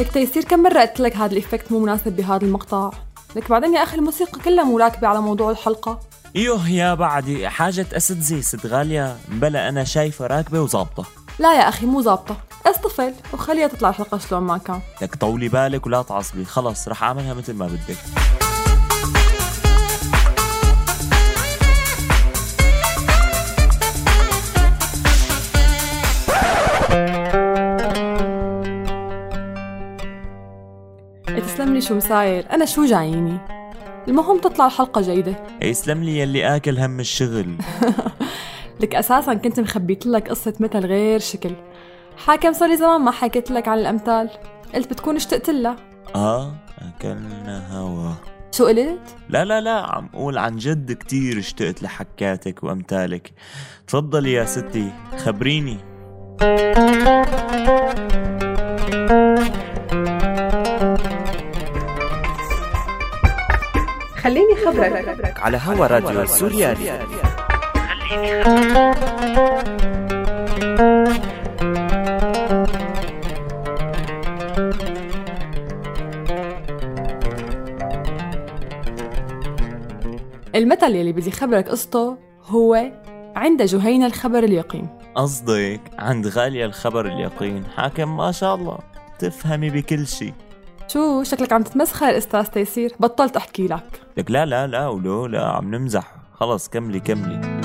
لك تيسير كم مرة قلت لك هذا ال effect مو مناسب بهذا المقطع؟ لك بعدين يا أخي الموسيقى كلها مو راكبة على موضوع الحلقة. إيوه يا بعدين حاجة أسد ست غالية. بلا أنا شايفة راكبة وظابطة. لا يا أخي مو ظابطة. اصطفل وخليها تطلع الحلقة شلون ما كان. لك طولي بالك ولا تعصبي. خلص رح أعملها مثل ما بدك. تسلم لي شو مساير أنا شو جاييني؟ المهم تطلع الحلقة جيدة. يسلم لي يلي آكل هم الشغل. لك أساسا كنت مخبيت لك قصة مثل غير شكل. حاكم صار لي زمان ما حكيت لك عن الأمثال. قلت بتكون اشتقت لها آه أكلنا هوا. شو قلت؟ لا لا لا عم قول عن جد كتير اشتقت لحكاتك وأمثالك. تفضلي يا ستي خبريني. خليني خبرك. على هوا راديو سوريالي. المثل يلي بدي خبرك قصته هو عند جهينة الخبر اليقين. قصدك عند غالية الخبر اليقين. حاكم ما شاء الله تفهمي بكل شي. شو شكلك عم تتمسخر أستاذ تيسير؟ بطلت أحكي لك. لك لا لا لا ولو لا عم نمزح. خلص كملي كملي.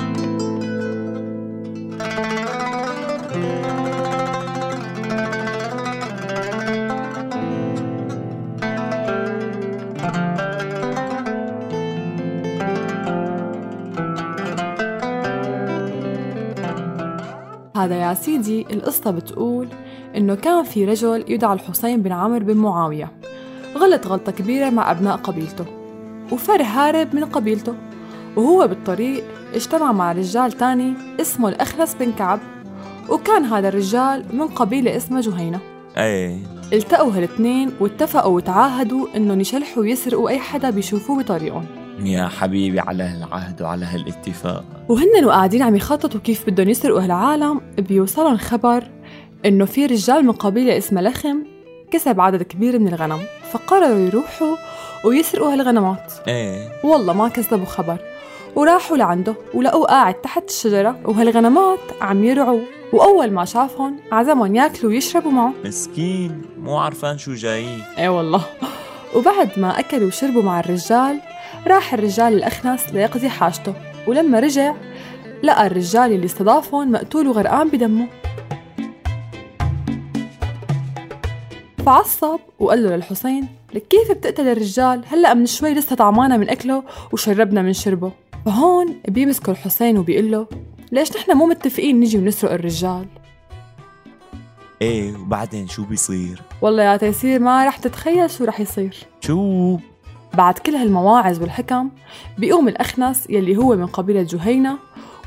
هذا يا سيدي القصة بتقول إنه كان في رجل يدعى الحسين بن عمرو بن معاوية. غلط غلطة كبيرة مع أبناء قبيلته وفر هارب من قبيلته. وهو بالطريق اجتمع مع رجال تاني اسمه الأخنس بن كعب وكان هذا الرجال من قبيلة اسمها جهينة. إيه التقوا هالاثنين واتفقوا وتعاهدوا انهم يشلحوا ويسرقوا اي حدا بيشوفوه بطريقهم. يا حبيبي على هالعهد وعلى هالاتفاق. وهن وقاعدين عم يخططوا كيف بدهم يسرقوا هالعالم بيوصلهم خبر إنه في رجال من قبيلة اسمها لخم كسب عدد كبير من الغنم فقرروا يروحوا ويسرقوا هالغنمات. إيه. والله ما كذبوا خبر. وراحوا لعنده ولقوه قاعد تحت الشجرة وهالغنمات عم يرعوا. وأول ما شافهم عزمهم ياكلوا ويشربوا معه. مسكين مو عرفان شو جاي. اي والله. وبعد ما أكلوا وشربوا مع الرجال راح الرجال الأخنس ليقضي حاجته. ولما رجع لقى الرجال اللي استضافهم مقتول وغرقان بدمه. فعصب وقال له للحسين لك كيف بتقتل الرجال؟ هلأ من شوي لسه طعمانا من أكله وشربنا من شربه. فهون بيمسكه الحسين وبيقول له ليش نحن مو متفقين نجي ونسرق الرجال؟ إيه وبعدين شو بيصير؟ والله يا تيسير ما رح تتخيل شو رح يصير. شو؟ بعد كل هالمواعظ والحكم بيقوم الأخنس يلي هو من قبيلة جهينة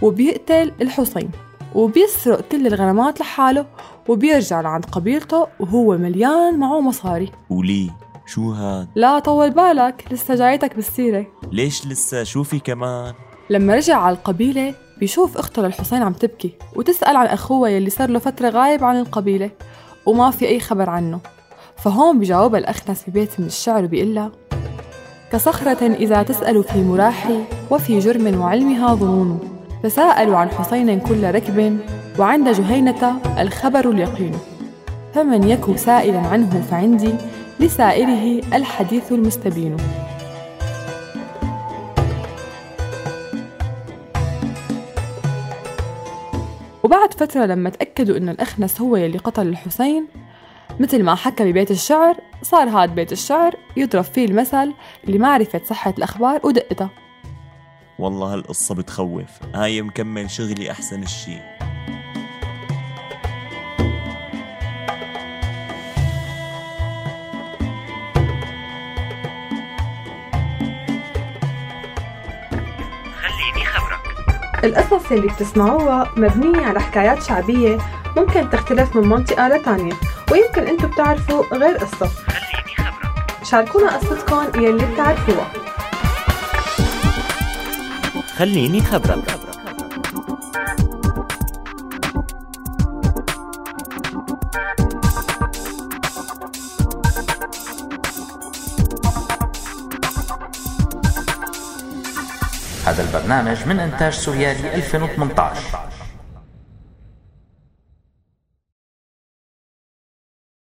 وبيقتل الحسين. وبيسرق كل الغنمات لحاله وبيرجع لعند قبيلته وهو مليان معه مصاري. ولي شو هاد؟ لا طول بالك لسه جايتك بالسيرة. ليش لسه؟ شو في كمان؟ لما رجع على القبيلة بيشوف أخته للحسين عم تبكي وتسأل عن أخوها يلي صار له فترة غايب عن القبيلة وما في أي خبر عنه. فهون بجاوبها الأخنس ببيت من الشعر وبيقول لها كصخرة إذا تسأل في مراحي وفي جرم وعلمها ظنون. تساءلوا عن حسين كل ركب وعند جهينة الخبر اليقين. فمن يك سائلا عنه فعندي لسائره الحديث المستبين. وبعد فترة لما تأكدوا إنه الأخنس هو يلي قتل الحسين مثل ما حكى ببيت الشعر صار هاد بيت الشعر يضرب فيه المثل لمعرفة صحة الأخبار ودقتها والله هالقصة بتخوف. هاي مكمل شغلي أحسن الشي خليني خبرك. القصص اللي بتسمعوها مبنية على حكايات شعبية ممكن تختلف من منطقة لتانية ويمكن انتو بتعرفوا غير قصة. خليني خبرك. شاركونا قصتكم يلي بتعرفوها. خليني خبرك هذا البرنامج من إنتاج سوريالي 2018